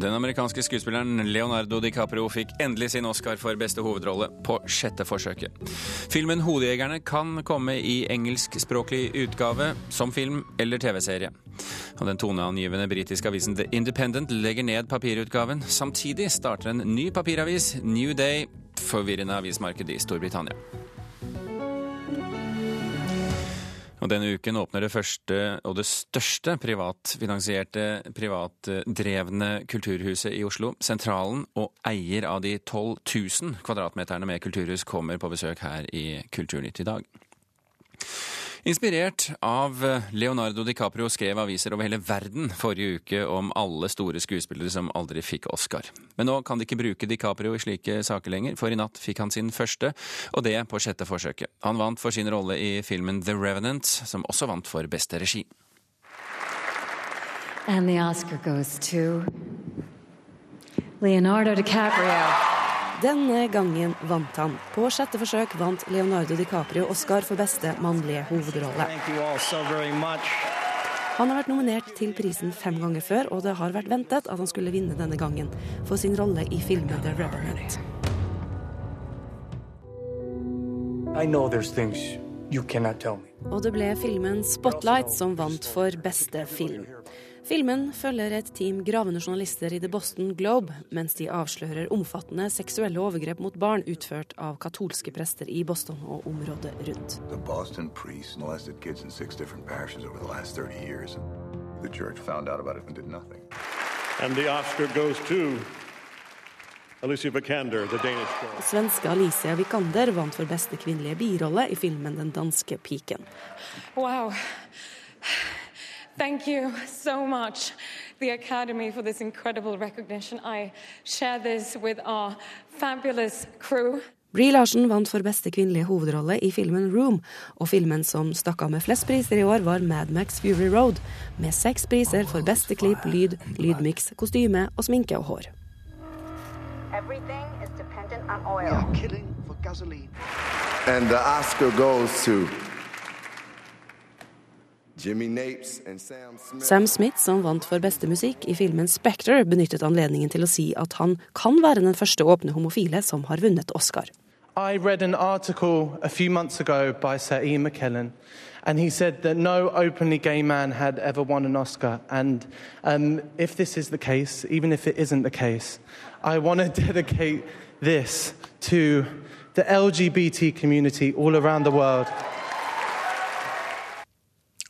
Den amerikanske skuespilleren Leonardo DiCaprio fikk endelig sin Oscar for beste hovedrolle på sjette forsøket. Filmen 'Hodejegerne' kan komme i engelskspråklig utgave, som film eller TV-serie. Og Den toneangivende britiske avisen The Independent legger ned papirutgaven. Samtidig starter en ny papiravis, New Day, forvirrende avismarked i Storbritannia. Og Denne uken åpner det første og det største privatfinansierte, privatdrevne kulturhuset i Oslo. Sentralen og eier av de 12 000 kvadratmeterne med kulturhus kommer på besøk her i Kulturnytt i dag. Inspirert av Leonardo DiCaprio skrev aviser over hele verden forrige uke om alle store skuespillere som aldri fikk Oscar. Men nå kan de ikke bruke DiCaprio i slike saker lenger, for i natt fikk han sin første, og det på sjette forsøket. Han vant for sin rolle i filmen The Revenant, som også vant for beste regi. And Oscar goes to Leonardo DiCaprio. Denne gangen vant han. På sjette forsøk vant Leonardo DiCaprio Oscar for beste mannlige hovedrolle. Han har vært nominert til prisen fem ganger før, og det har vært ventet at han skulle vinne denne gangen for sin rolle i filmen The Revenant. Og det ble filmen Spotlight som vant for beste film. Filmen følger et team gravende journalister i The Boston Globe mens de avslører omfattende seksuelle overgrep mot barn utført av katolske prester i Boston og området rundt. The Boston priests molested kids in six different parishes over the last 30 years. The church found out about it and did nothing. And the Oscar goes to Alicia Vikander, the Danish girl. Svenske Alicia Vikander vant for beste kvinnelige birolle i filmen 'Den danske piken'. Wow. Thank you so much, the Academy, for this incredible recognition. I share this with our fabulous crew. Brie Larsen vant for beste kvinnelige hovedrolle i filmen Room, og filmen som stakk av med flest priser i år, var Mad Max Fury Road, med seks priser for beste klipp, lyd, lydmiks, kostyme og sminke og hår. And the Oscar goes to Sam Smith, som vant for beste musikk i filmen Spectre, benyttet anledningen til å si at han kan være den første åpne homofile som har vunnet Oscar. I read an article a few months ago by Sir Ian McKellen, and he said that no openly gay man had ever won an Oscar. And um, if this is the case, even if it isn't the case, I want to dedicate this to the LGBT community all around the world.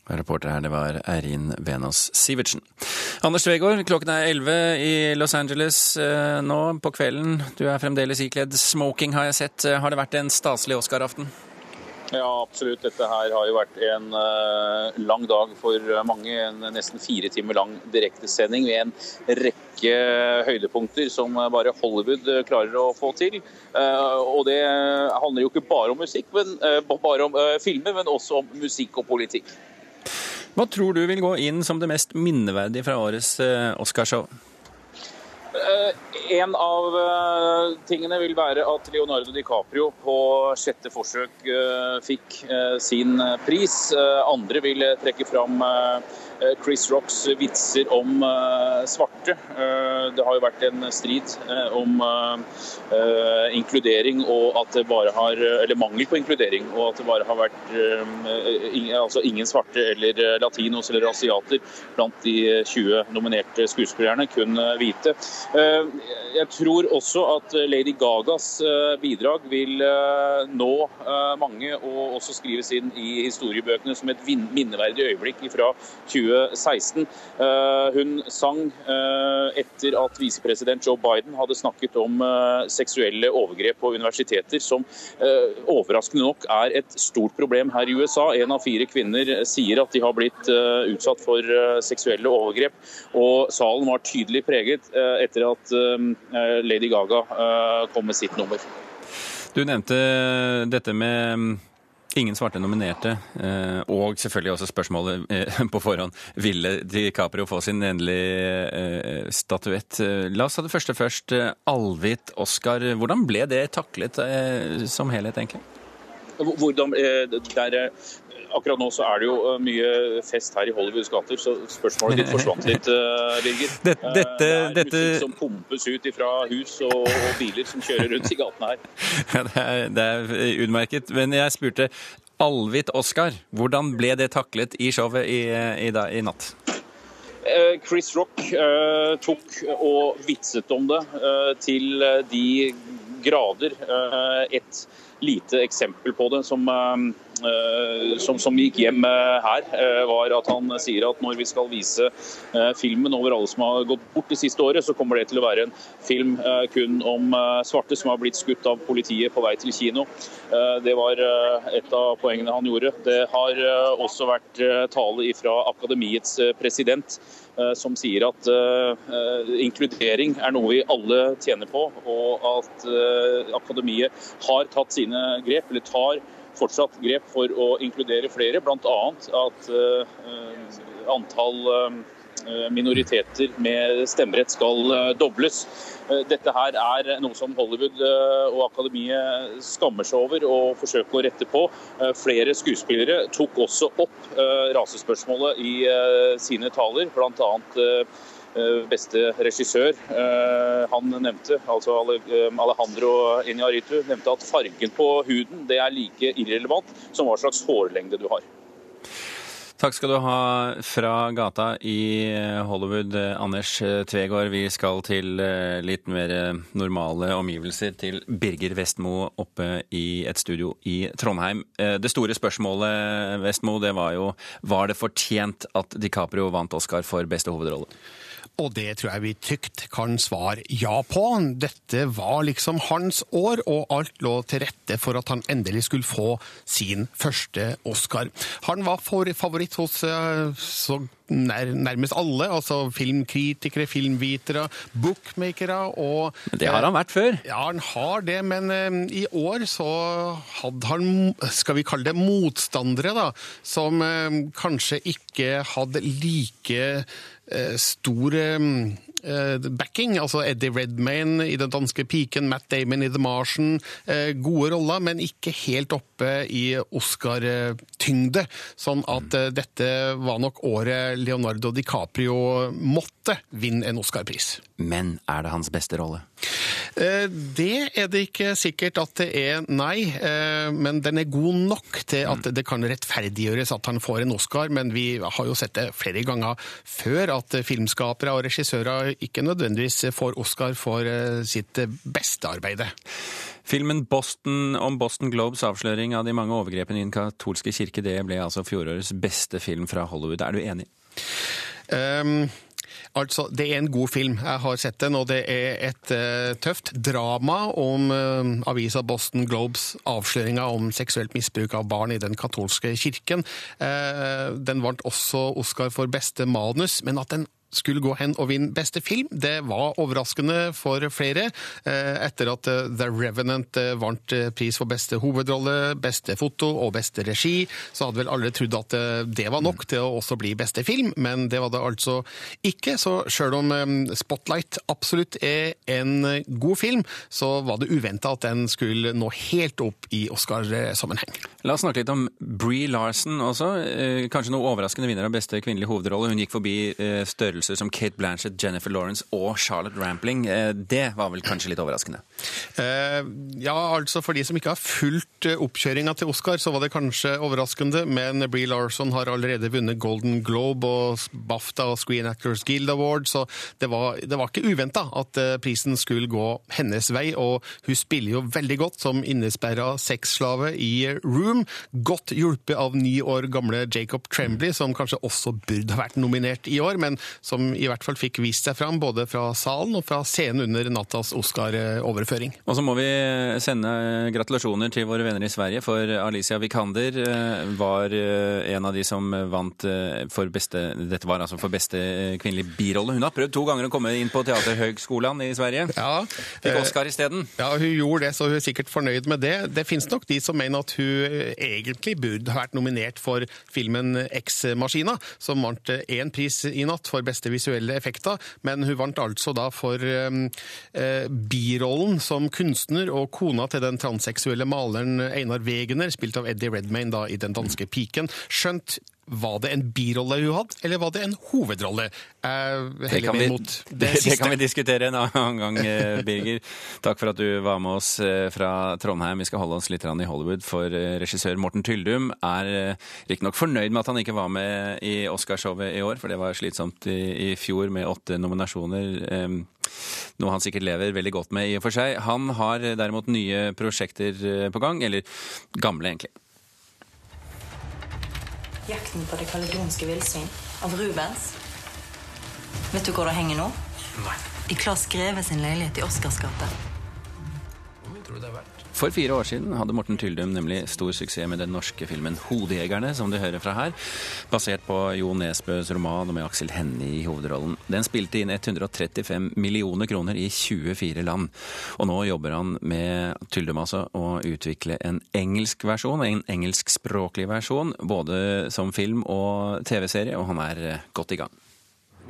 Reporter her, det var Eirin Venås Sivertsen. Anders Tvegård, klokken er 11 i Los Angeles eh, nå på kvelden. Du er fremdeles ikledd smoking, har jeg sett. Eh, har det vært en staselig Oscar-aften? Ja, absolutt. Dette her har jo vært en uh, lang dag for mange. En nesten fire timer lang direktesending med en rekke høydepunkter som bare Hollywood klarer å få til. Og det handler jo ikke bare om musikk, men, bare om filmer, men også om musikk og politikk. Hva tror du vil gå inn som det mest minneverdige fra årets eh, Oscarshow? Uh, en av uh, tingene vil være at Leonardo DiCaprio på sjette forsøk fikk sin pris. andre vil trekke fram Eh, Chris Rocks vitser om eh, svarte. Eh, det har jo vært en strid om inkludering og at det bare har Eller mangel på inkludering, og at det bare har vært altså ingen svarte eller latinos eller asiater blant de 20 nominerte skuespillerne, kun hvite. Jeg tror også at Lady Gagas bidrag vil nå mange og også skrives inn i historiebøkene som et minneverdig øyeblikk fra 20 2016. Eh, hun sang eh, etter at visepresident Joe Biden hadde snakket om eh, seksuelle overgrep på universiteter, som overraskende nok er et stort problem her i USA. En av fire kvinner sier at de har blitt utsatt for seksuelle overgrep. Og salen var tydelig preget etter at Lady Gaga kom med sitt nummer. Du nevnte dette med Ingen svarte nominerte, eh, og selvfølgelig også spørsmålet eh, på forhånd ville DiCaprio få sin endelige eh, statuett. La oss ta det første først. Alvit Oscar, hvordan ble det taklet som helhet, egentlig? Hvordan, der akkurat nå så er det jo eh, mye fest her i Hollywoods gater, så spørsmålet ditt forsvant litt, Birger. Dette, dette, det er dette... musikk som pumpes ut fra hus og, og, biler som kjører rundt i gatene her. Ja, det er, det er utmerket. Men jeg spurte Alvit Oskar, hvordan ble det taklet i showet i, i, i natt? Chris Rock eh, tok og vitset om det eh, til de grader. Eh, et lite eksempel på det som, eh, eh, som, som gikk hjem eh, her, var at han sier at når vi skal vise filmen over alle som har gått bort det siste året, så kommer det til å være en film kun om svarte som har blitt skutt av politiet på vei til kino. Det var et av poengene han gjorde. Det har også vært tale fra Akademiets president som sier at uh, inkludering er noe vi alle tjener på, og at uh, akademiet har tatt sine grep, eller tar fortsatt grep for å inkludere flere. Bl.a. at uh, antall uh, minoriteter med stemmerett skal dobles. Dette her er noe som Hollywood og Akademiet skammer seg over og forsøker å rette på. Flere skuespillere tok også opp rasespørsmålet i sine taler, bl.a. Eh, beste regissør eh, han nevnte, altså eh, Alejandro Iñárritu, nevnte at fargen på huden det er like irrelevant som hva slags hårlengde du har. Takk skal du ha fra gata i Hollywood, Anders Tvegård. Vi skal til litt mer normale omgivelser, til Birger Vestmo oppe i et studio i Trondheim. Det store spørsmålet, Vestmo, det var jo var det fortjent at DiCaprio vant Oscar for beste hovedrolle? Og det tror jeg vi trygt kan svare ja på. Dette var liksom hans år, og alt lå til rette for at han endelig skulle få sin første Oscar. Han var favoritt hos eh, så nærmest alle, altså filmkritikere, filmvitere, bookmakere og Det har han vært før? Ja, han har det, men um, i år så hadde han, skal vi kalle det motstandere, da, som kanskje ikke hadde like stor um, backing. Altså Eddie Redmayne i Den danske piken, Matt Damon i The Martian. Gode roller, men ikke helt oppe i Oscar-tyngde. Sånn at dette var nok året Leonardo DiCaprio måtte vinne en Oscar-pris. Men er det hans beste rolle? Eh, det er det ikke sikkert at det er, nei. Eh, men den er god nok til at det kan rettferdiggjøres at han får en Oscar. Men vi har jo sett det flere ganger før at filmskapere og regissører ikke nødvendigvis får Oscar for eh, sitt beste arbeide. Filmen Boston om Boston Globes avsløring av de mange overgrepene i den katolske kirke, det ble altså fjorårets beste film fra Hollywood. Er du enig? Um, altså, det er en god film. Jeg har sett den, og det er et uh, tøft drama om uh, avisa Boston Globes avsløringer om seksuelt misbruk av barn i den katolske kirken. Uh, den vant også Oscar for beste manus, men at den skulle gå hen og vinne beste film. Det var overraskende for flere. Etter at The Revenant vant pris for beste hovedrolle, beste foto og beste regi, så hadde vel alle trodd at det var nok til å også bli beste film, men det var det altså ikke. Så sjøl om Spotlight absolutt er en god film, så var det uventa at den skulle nå helt opp i Oscar-sammenheng. La oss snakke litt om Bree Larson også. Kanskje noe overraskende vinner av beste kvinnelige hovedrolle. Hun gikk forbi størrelse størrelser som Kate Blanchett, Jennifer Lawrence og Charlotte Rampling. Eh, det var vel kanskje litt overraskende? Eh, ja, altså for de som ikke har fulgt eh, oppkjøringa til Oscar, så var det kanskje overraskende. Men Bree Larson har allerede vunnet Golden Globe og BAFTA og Screen Actors Guild Award, så det var, det var ikke uventa at prisen skulle gå hennes vei. Og hun spiller jo veldig godt som innesperra sexslave i Room. Godt hjulpet av ni år gamle Jacob Tremblay, som kanskje også burde ha vært nominert i år, men som i hvert fall fikk vist seg fram både fra salen og fra scenen under nattas Oscar-overføring. Og så må vi sende gratulasjoner til våre venner i Sverige, for Alicia Vikander eh, var eh, en av de som vant eh, for beste Dette var altså for beste kvinnelige birolle. Hun har prøvd to ganger å komme inn på Teaterhøgskolan i Sverige. Ja, Fikk Oscar isteden. Ja, hun gjorde det, så hun er sikkert fornøyd med det. Det finnes nok de som mener at hun egentlig burde vært nominert for filmen X-Maskina, som vant én pris i natt for beste beste visuelle effekter, men hun vant altså da for eh, birollen som kunstner og kona til den transseksuelle maleren Einar Wegener, spilt av Eddie Redmayne da i Den danske piken. Skjønt var det en birolle hun hadde, eller var det en hovedrolle? Det kan, vi, det, det kan, vi, diskutere en annen gang, eh, Birger. Takk for at du var med oss eh, fra Trondheim. Vi skal holde oss litt i Hollywood, for eh, regissør Morten Tyldum er riktignok fornøyd med at han ikke var med i Oscarshowet i år, for det var slitsomt i, i fjor med åtte nominasjoner. Noe han sikkert lever veldig godt med i og for seg. Han har derimot nye prosjekter på gang, eller gamle, egentlig. 'Jakten på det kaledonske villsvin' av Rubens. Vet du hvor det henger nå? Nei. I Claes Greve sin leilighet i Oscars gate. For fire år siden hadde Morten Tyldum nemlig stor suksess med den norske filmen 'Hodejegerne', som du hører fra her, basert på Jo Nesbøs roman og med Aksel Hennie i hovedrollen. Den spilte inn 135 millioner kroner i 24 land, og nå jobber han med Tyldum altså å utvikle en engelsk versjon, en engelskspråklig versjon, både som film og TV-serie, og han er godt i gang.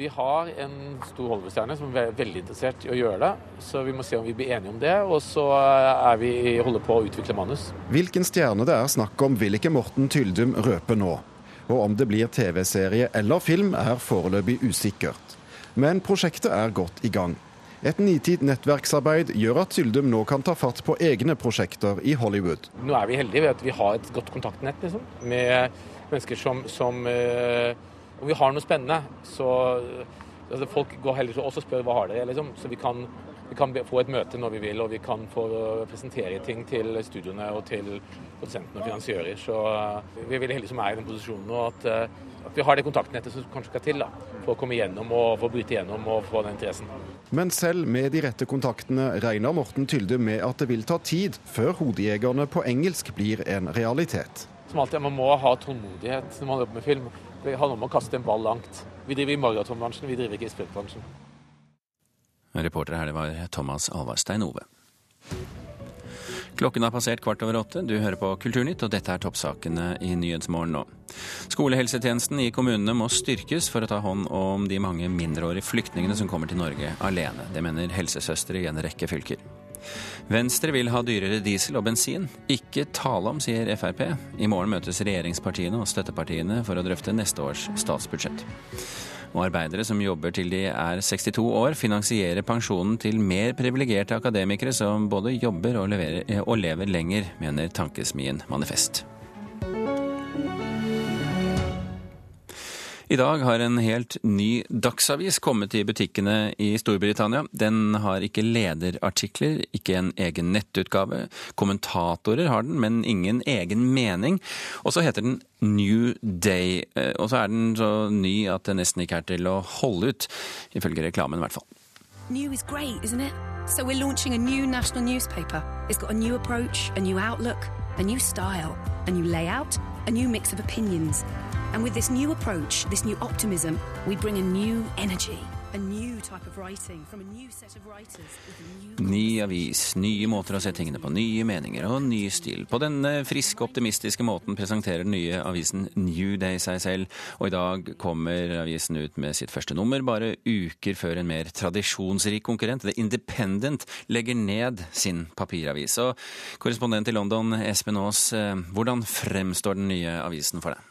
Vi har en stor Hollywood-stjerne som er veldig interessert i å gjøre det. Så vi må se om vi blir enige om det. Og så er vi holder på å utvikle manus. Hvilken stjerne det er snakk om, vil ikke Morten Tyldum røpe nå. Og om det blir TV-serie eller film, er foreløpig usikkert. Men prosjektet er godt i gang. Et nitid nettverksarbeid gjør at Tyldum nå kan ta fatt på egne prosjekter i Hollywood. Nå er vi heldige ved at vi har et godt kontaktnett liksom, med mennesker som, som uh, om vi har noe spennende, så altså Folk går heller til oss og spør hva har dere liksom. Så vi kan, vi kan, få et møte når vi vil, og vi kan få presentere ting til studioene og til produsentene og finansiører. Så eh, vi er veldig heldige som er i den posisjonen nå, at, eh, at, vi har det kontaktnettet som kanskje skal til da, for å komme igjennom og for bryte igjennom og få den interessen. Men selv med de rette kontaktene regner Morten Tylde med at det vil ta tid før Hodejegerne på engelsk blir en realitet. Som alltid, Man må ha tålmodighet når man jobber med film. Det handler om å kaste en ball langt. Vi driver i maratonbransjen, vi driver ikke i sprintbransjen. Reporter her, det var Thomas Alvarstein Ove. Klokken har passert kvart over åtte. Du hører på Kulturnytt, og dette er toppsakene i Nyhetsmorgen nå. Skolehelsetjenesten i kommunene må styrkes for å ta hånd om de mange mindreårige flyktningene som kommer til Norge alene. Det mener helsesøstre i en rekke fylker. Venstre vil ha dyrere diesel og bensin. Ikke tale om, sier Frp. I morgen møtes regjeringspartiene og støttepartiene for å drøfte neste års statsbudsjett. Og arbeidere som jobber til de er 62 år, finansierer pensjonen til mer privilegerte akademikere som både jobber og, leverer, og lever lenger, mener Tankesmien Manifest. I dag har en helt ny dagsavis kommet i butikkene i Storbritannia. Den har ikke lederartikler, ikke en egen nettutgave. Kommentatorer har den, men ingen egen mening. Og så heter den New Day. Eh, og så er den så ny at det nesten ikke er til å holde ut, ifølge reklamen i hvert fall. New is great, isn't it? So we're launching a new national newspaper. It's got a new approach, a new outlook, a new style, a new layout, a new mix of opinions. And with this new approach, this new optimism, we bring a new energy. Ny avis, nye måter å se tingene på, nye meninger og ny stil. På denne friske, optimistiske måten presenterer den nye avisen New Day seg selv, og i dag kommer avisen ut med sitt første nummer, bare uker før en mer tradisjonsrik konkurrent, The Independent, legger ned sin papiravis. Og korrespondent i London, Espen Aas, eh, hvordan fremstår den nye avisen for deg?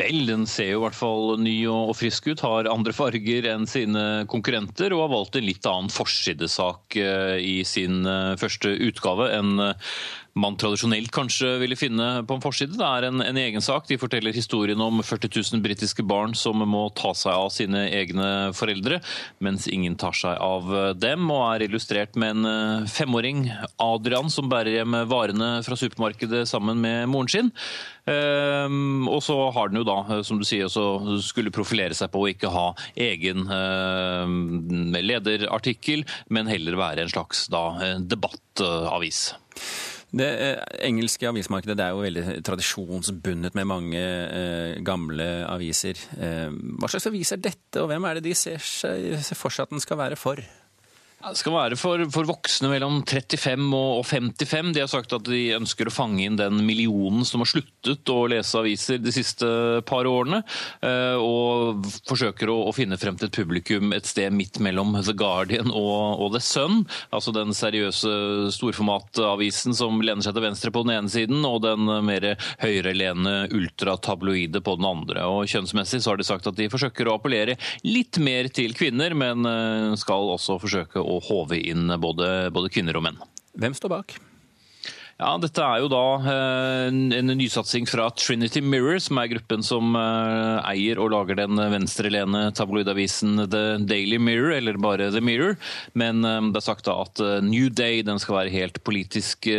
Vel, den ser jo i hvert fall ny og frisk ut, har andre farger enn sine konkurrenter og har valgt en litt annen forsidesak eh, i sin eh, første utgave enn eh, man tradisjonelt kanskje ville finne på en forside. Det er en, en egen sak. De forteller historien om 40 000 britiske barn som må ta seg av sine egne foreldre, mens ingen tar seg av dem, og er illustrert med en femåring, Adrian, som bærer hjem varene fra supermarkedet sammen med moren sin. Ehm, og så har den jo da, som du sier, skulle profilere seg på å ikke ha egen uh, lederartikkel, men heller være en slags da, debattavis. Det eh, engelske avismarkedet det er jo veldig tradisjonsbundet med mange eh, gamle aviser. Eh, hva slags avis er dette, og hvem er det de ser, ser for seg at den skal være for? Det skal være for, for, voksne mellom 35 og 55. De har sagt at de ønsker å fange inn den millionen som har sluttet å lese aviser de siste par årene, eh, og forsøker å, å finne frem til et publikum et sted midt mellom The Guardian og, og The Sun. Altså den seriøse storformatavisen som lener seg til venstre på den ene siden, og den mer høyrelene ultratabloide på den andre. Og Kjønnsmessig så har de sagt at de forsøker å appellere litt mer til kvinner, men eh, skal også forsøke å å håve inn både, både kvinner og menn. Hvem står bak? Ja, Dette er jo da eh, en nysatsing fra Trinity Mirror, som er gruppen som eh, eier og lager den venstrelene tabloidavisen The Daily Mirror, eller bare The Mirror. Men eh, det er sagt da at New Day den skal være helt politisk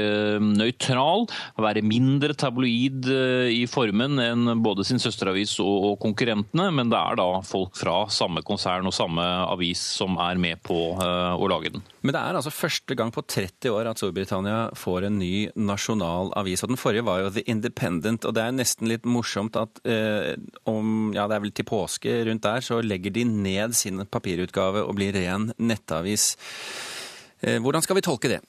nøytral. Være mindre tabloid i formen enn både sin søsteravis og konkurrentene. Men det er da folk fra samme konsern og samme avis som er med på å lage den. Men det er altså første gang på 30 år at Storbritannia får en ny nasjonal avis. Og den forrige var jo The Independent, og det er nesten litt morsomt at eh, om ja, det er vel til påske rundt der, så legger de ned sin papirutgave og blir ren nettavis. Eh, hvordan skal vi tolke det?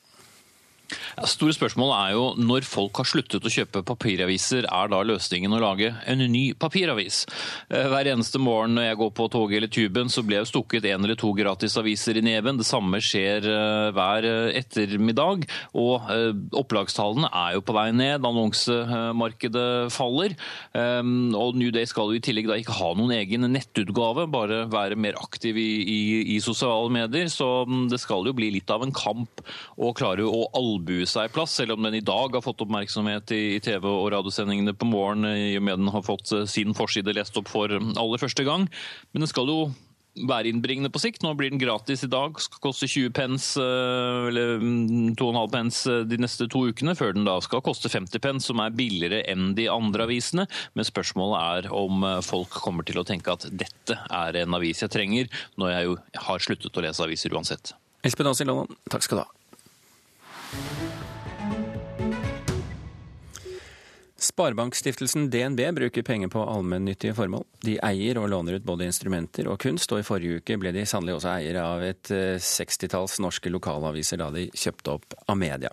Store spørsmålet er jo når folk har sluttet å kjøpe papiraviser, er da løsningen å lage en ny papiravis? Eh, hver eneste morgen når jeg går på toget eller tuben, så blir jeg stukket en eller to gratisaviser i neven. Det samme skjer eh, hver eh, ettermiddag. Og opplagstallene er jo på vei ned. Annonsemarkedet faller. Og New Day skal jo i tillegg da ikke ha noen egen nettutgave, bare være mer aktiv i, i, i sosiale medier. Så mm, det skal jo bli litt av en kamp å klare å albue tilbue seg plass, selv om den i dag har fått oppmerksomhet i TV- og radiosendingene på morgen, i og med den har fått eh, sin forside lest opp for aller første gang. Men den skal jo være innbringende på sikt. Nå blir den gratis i dag, skal koste 20 pence, eh, eller 2,5 mm, pence eh, de neste to ukene, før den da skal koste 50 pence, som er billigere enn de andre avisene. Men spørsmålet er om folk kommer til å tenke at dette er en avis jeg trenger, når jeg jo har sluttet å lese aviser uansett. Espen Aas i takk skal du ha. Sparebankstiftelsen DNB bruker penger på allmennyttige formål. De eier og låner ut både instrumenter og kunst, og i forrige uke ble de sannelig også eiere av et eh, sekstitalls norske lokalaviser da de kjøpte opp Amedia.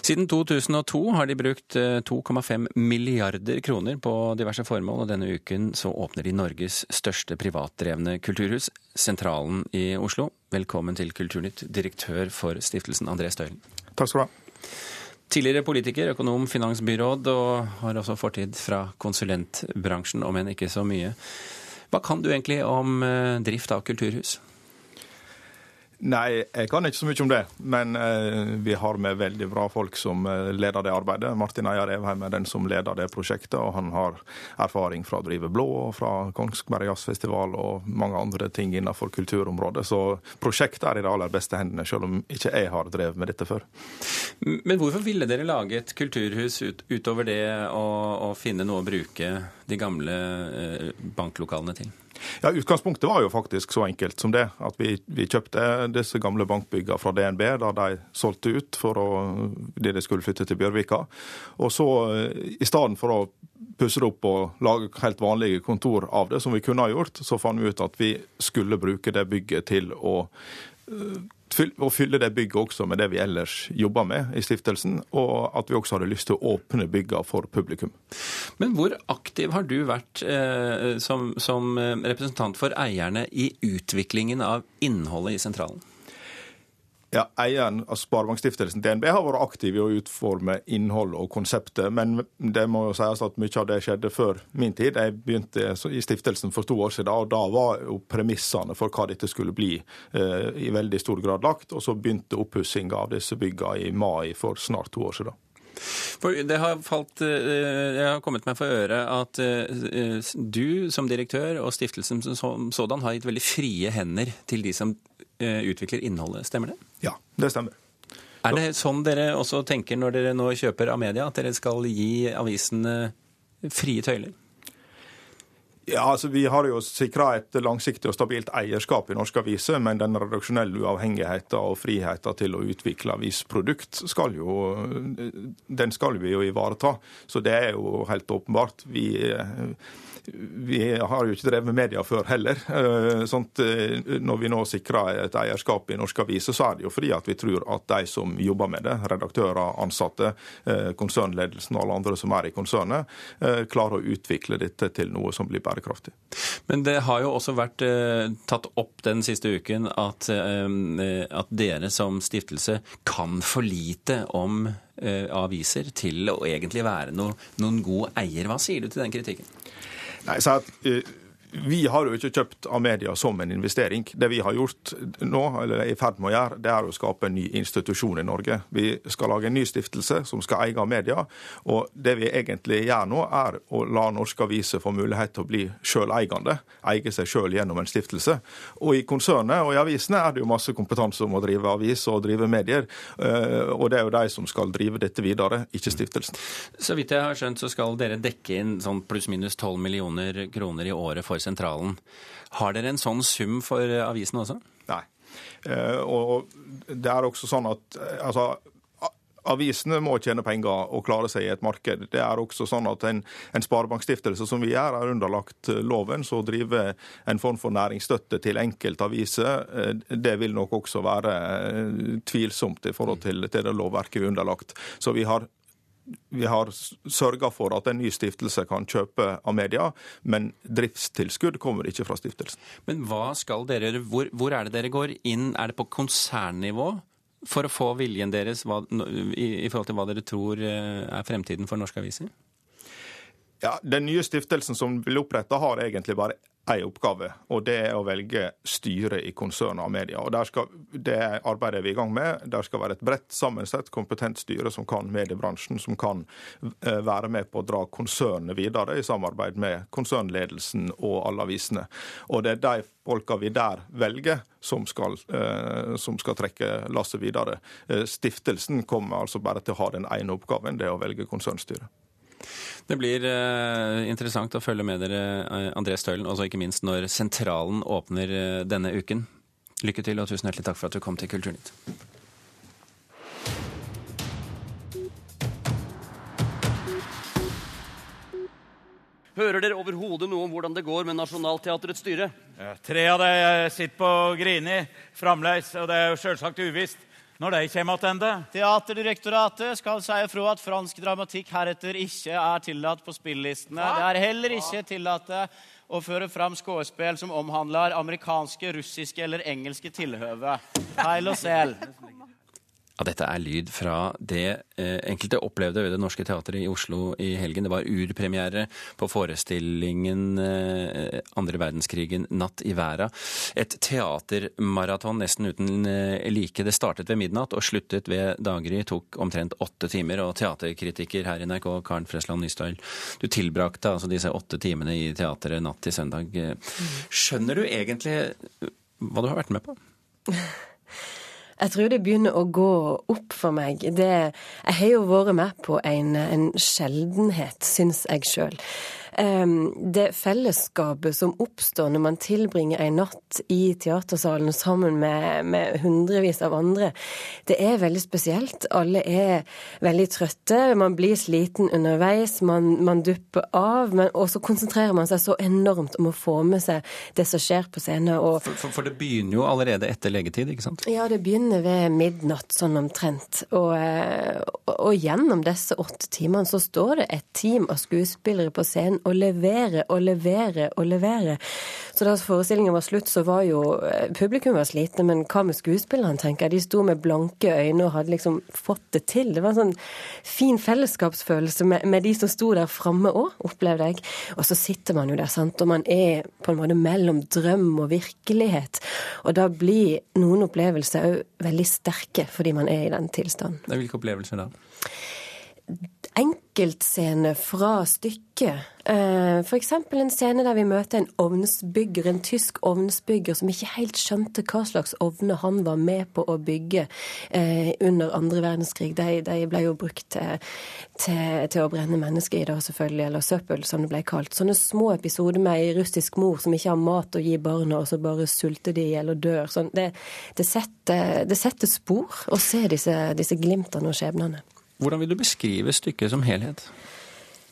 Siden 2002 har de brukt 2,5 eh, milliarder kroner på diverse formål, og denne uken så åpner de Norges største privatdrevne kulturhus, Sentralen i Oslo. Velkommen til Kulturnytt, direktør for stiftelsen André Støylen. Takk skal du ha. Tidligere politiker, økonom, finansbyråd, og har også fortid fra konsulentbransjen, om enn ikke så mye. Hva kan du egentlig om eh, drift av kulturhus? Nei, jeg kan ikke så mye om det. Men eh, vi har med veldig bra folk som eh, leder det arbeidet. Martin Eier Evheim er den som leder det prosjektet, og han har erfaring fra å drive Blå og fra Kongsberg Jazzfestival og mange andre ting innenfor kulturområdet. Så prosjektet er i de aller beste hendene, selv om ikke jeg har drevet med dette før. Men hvorfor ville dere lage et kulturhus ut, utover det å finne noe å bruke de gamle eh, banklokalene til? Ja, Utgangspunktet var jo faktisk så enkelt som det. At vi, vi kjøpte disse gamle bankbyggene fra DNB da de solgte ut for å, det de skulle flytte til Bjørvika. Og så i stedet for å pusse det opp og lage helt vanlige kontor av det, som vi kunne ha gjort, så fant vi ut at vi skulle bruke det bygget til å å fylle det bygget også med det vi ellers jobber med i stiftelsen, og at vi også hadde lyst til å åpne byggene for publikum. Men hvor aktiv har du vært eh, som, som eh, representant for eierne i utviklingen av innholdet i sentralen? Ja, Eieren av Sparebankstiftelsen DNB har vært aktiv i å utforme innhold og konseptet, men det må jo sies at mye av det skjedde før min tid. Jeg begynte i stiftelsen for to år siden, og da var jo premissene for hva dette skulle bli eh, i veldig stor grad lagt. Og så begynte oppussinga av disse byggene i mai for snart to år siden. For det har falt, eh, Jeg har kommet meg for øre at eh, du som direktør og stiftelsen som sådan har gitt veldig frie hender til de som Eh, utvikler innholdet. Stemmer det? Ja, det stemmer. Er det sånn dere også tenker når dere nå kjøper av media, at dere skal gi avisene frie tøyler? Ja, altså Vi har jo sikra et langsiktig og stabilt eierskap i norske aviser, men den redaksjonelle uavhengigheten og friheten til å utvikle avisprodukt skal jo, den skal vi jo ivareta. Så det er jo helt åpenbart. Vi vi har jo ikke drevet med media før heller. Eh, sånt, eh, når vi nå sikrer et eierskap i norske aviser, så er det jo fordi at vi tror at de som jobber med det, redaktører, ansatte, eh, konsernledelsen og alle andre som er i konsernet, klarer å utvikle dette til noe som blir bærekraftig. Men det har jo også vært tatt opp den siste uken at, at dere som stiftelse kan for lite om aviser til å egentlig være no, noen god eier. Hva sier du til den kritikken? Nei, så at, uh, vi har jo ikke kjøpt Amedia som en investering. Det vi har gjort nå, eller er i ferd med å gjøre, det er å skape en ny institusjon i Norge. Vi skal lage en ny stiftelse som skal eie media. Og det vi egentlig gjør nå, er å la norske aviser få mulighet til å bli sjøleigende. Eie seg sjøl gjennom en stiftelse. Og i konsernet og i avisene er det jo masse kompetanse om å drive avis og drive medier. Eh, og det er jo de som skal drive dette videre, ikke stiftelsen. Så vidt jeg har skjønt, så skal dere dekke inn sånn pluss-minus 12 millioner kroner i året for sentralen. Har dere en sånn sum for avisen også? Nei. Eh, og det er også sånn at eh, altså, Avisene må tjene penger og klare seg i et marked. Det er også sånn at En, en sparebankstiftelse som vi er, er underlagt eh, loven. Så å drive en form for næringsstøtte til enkeltaviser, det vil nok også være tvilsomt i forhold til, til det lovverket vi er underlagt. Så vi har vi har sørga for at en ny stiftelse kan kjøpe av media, men driftstilskudd kommer ikke fra stiftelsen. Men hva skal dere, hvor, hvor er det dere går inn? Er det på konsernnivå? For å få viljen deres hva, i, i forhold til hva dere tror eh, er fremtiden for norske aviser? Ja, Den nye stiftelsen som blir oppretta, har egentlig bare én oppgave, og det er å velge styre i konsernet av media. Og skal, Det arbeidet er vi i gang med. Der skal være et bredt sammensett, kompetent styre som kan mediebransjen, som kan eh, være med på å dra konsernet videre i samarbeid med konsernledelsen og alle avisene. Og det er de folka vi der velger, som skal, eh, som skal trekke lasset videre. Eh, stiftelsen kommer altså bare til å ha den ene oppgaven, det er å velge konsernstyret. Det blir uh, interessant å følge med dere, uh, André Stølen, og ikke minst når sentralen åpner uh, denne uken. Lykke til, og tusen hjertelig takk for at du kom til Kulturnytt. Hører dere overhodet noe om hvordan det går med Nationaltheatrets styre? Ja, tre av dem sitter på Grini fremdeles, og det er jo selvsagt uvisst når de kommer tilbake? Teaterdirektoratet skal si ifra at fransk dramatikk heretter ikke er tillatt på spillelistene. Det er heller ikke tillatt å føre fram skuespill som omhandler amerikanske, russiske eller engelske tilhøve. Heil og sel. Ja, dette er lyd fra det eh, enkelte opplevde ved Det Norske Teatret i Oslo i helgen. Det var urpremiere på forestillingen eh, andre verdenskrigen Natt i væra. Et teatermaraton nesten uten eh, like. Det startet ved midnatt og sluttet ved daggry. Tok omtrent åtte timer. Og teaterkritiker her i NRK, Karen Fresland Nystøl, du tilbrakte altså disse åtte timene i teatret natt til søndag. Skjønner du egentlig hva du har vært med på? Jeg tror det begynner å gå opp for meg. Det, jeg har jo vært med på en, en sjeldenhet, syns jeg sjøl det fellesskapet som oppstår når man tilbringer en natt i teatersalen sammen med, med, hundrevis av andre, det er veldig spesielt. Alle er veldig trøtte, man blir sliten underveis, man, man dupper av. Men, og så konsentrerer man seg så enormt om å få med seg det som skjer på scenen. Og, for, for, for, det begynner jo allerede etter legetid, ikke sant? Ja, det begynner ved midnatt, sånn omtrent. Og, eh, og, og gjennom disse åtte timene så står det et team av skuespillere på scenen og levere og levere og levere. Så da forestillingen var slutt, så var jo eh, publikum var slitne, men hva med skuespillerne, tenker jeg. De sto med blanke øyne og hadde liksom fått det til. Det var en sånn fin fellesskapsfølelse med, med de som sto der framme òg, opplevde jeg. Og så sitter man jo der, sant, og man er på en måte mellom drøm og virkelighet. Og da blir noen opplevelser òg veldig sterke fordi man er i den tilstanden. Hvilke opplevelser da? Enkeltscene fra stykket. Eh, F.eks. en scene der vi møter en ovnsbygger, en tysk ovnsbygger som ikke helt skjønte hva slags ovner han var med på å bygge eh, under andre verdenskrig. De, de ble jo brukt til, til, til, å brenne mennesker i, da selvfølgelig, eller søppel, som det ble kalt. Sånne små episoder med ei russisk mor som ikke har mat å gi barna, og så bare sulter de i hjel og dør. Sånn, det, det, setter, det, setter, spor å se disse, disse glimtene og skjebnene. Hvordan vil du beskrive stykket som helhet?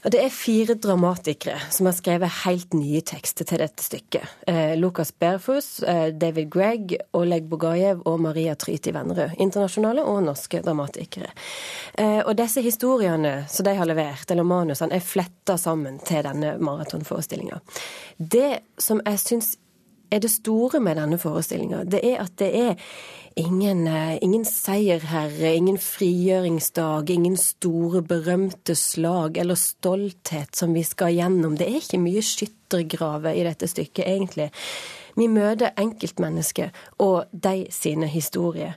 Det er fire dramatikere som har skrevet helt nye tekster til dette stykket. Eh, Lukas Berfus, eh, David Gregg, Oleg Bogajev og Maria Tryti Vennerød. Internasjonale og norske dramatikere. Eh, og disse historiene som de har levert, eller manusene, er fletta sammen til denne maratonforestillinga. Det som jeg syns er det store med denne forestillinga, det er at det er ingen, eh, ingen seierherre, ingen frigjøringsdag, ingen store, berømte slag eller stolthet som vi skal gjennom. Det er ikke mye skyttergraver i dette stykket, egentlig. Vi møter enkeltmennesker og de sine historier.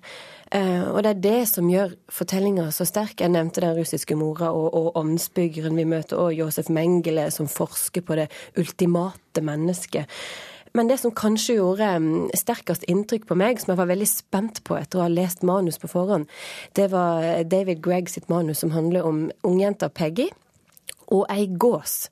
Uh, og det er det som gjør fortellinga så sterk. Jeg nevnte den russiske mora og, og åndsbyggeren Vi møter og Josef Mengele, som forsker på det ultimate mennesket. Men det som kanskje gjorde sterkest inntrykk på meg, som jeg var veldig spent på etter å ha lest manus på forhånd, det var David Gregg sitt manus som handler om ungjenta Peggy og ei gås.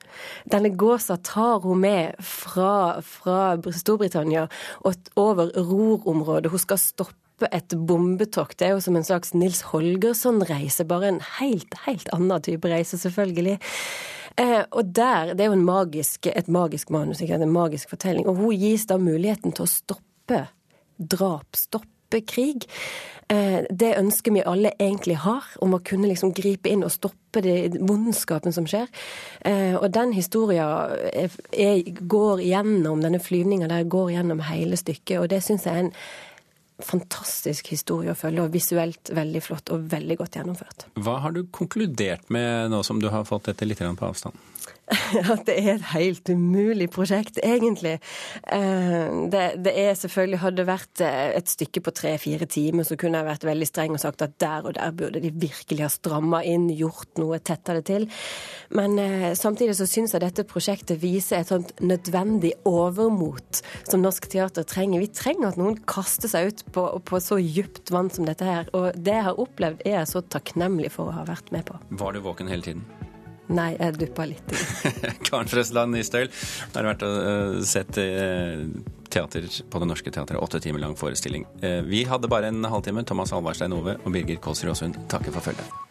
Denne gåsa tar hun med fra, fra Storbritannia og over Ror-området. Hun skal stoppe et bombetokt. Det er jo som en slags Nils Holgersson-reise, bare en helt, helt annen type reise, selvfølgelig. Eh, og der, Det er jo magisk, et magisk manus, ikke? en magisk fortelling. Og hun gis da muligheten til å stoppe drap, stoppe krig. Eh, det ønsket vi alle egentlig har, om å kunne liksom gripe inn og stoppe det, vondskapen som skjer. Eh, og den historia går gjennom, denne flyvninga der går gjennom hele stykket, og det syns jeg er en fantastisk historie å følge, og visuelt veldig flott og veldig godt gjennomført. Hva har du konkludert med nå som du har fått dette litt på avstand? at det er et helt umulig prosjekt, egentlig. Eh, det, det er selvfølgelig Hadde vært eh, et stykke på tre-fire timer, så kunne jeg vært veldig streng og sagt at der og der burde de virkelig ha stramma inn, gjort noe, tetta det til. Men eh, samtidig så syns jeg dette prosjektet viser et sånt nødvendig overmot som norsk teater trenger. Vi trenger at noen kaster seg ut på, på så djupt vann som dette her. Og det jeg har opplevd, er jeg så takknemlig for å ha vært med på. Var du våken hele tiden? Nei, jeg duppa litt. Karen Frøsland det har vært å uh, sett uh, teater på Det Norske Teatret. Åtte timer lang forestilling. Uh, vi hadde bare en halvtime. Thomas Halvarstein Ove og Birger Kåsrud Aasund takker for følget.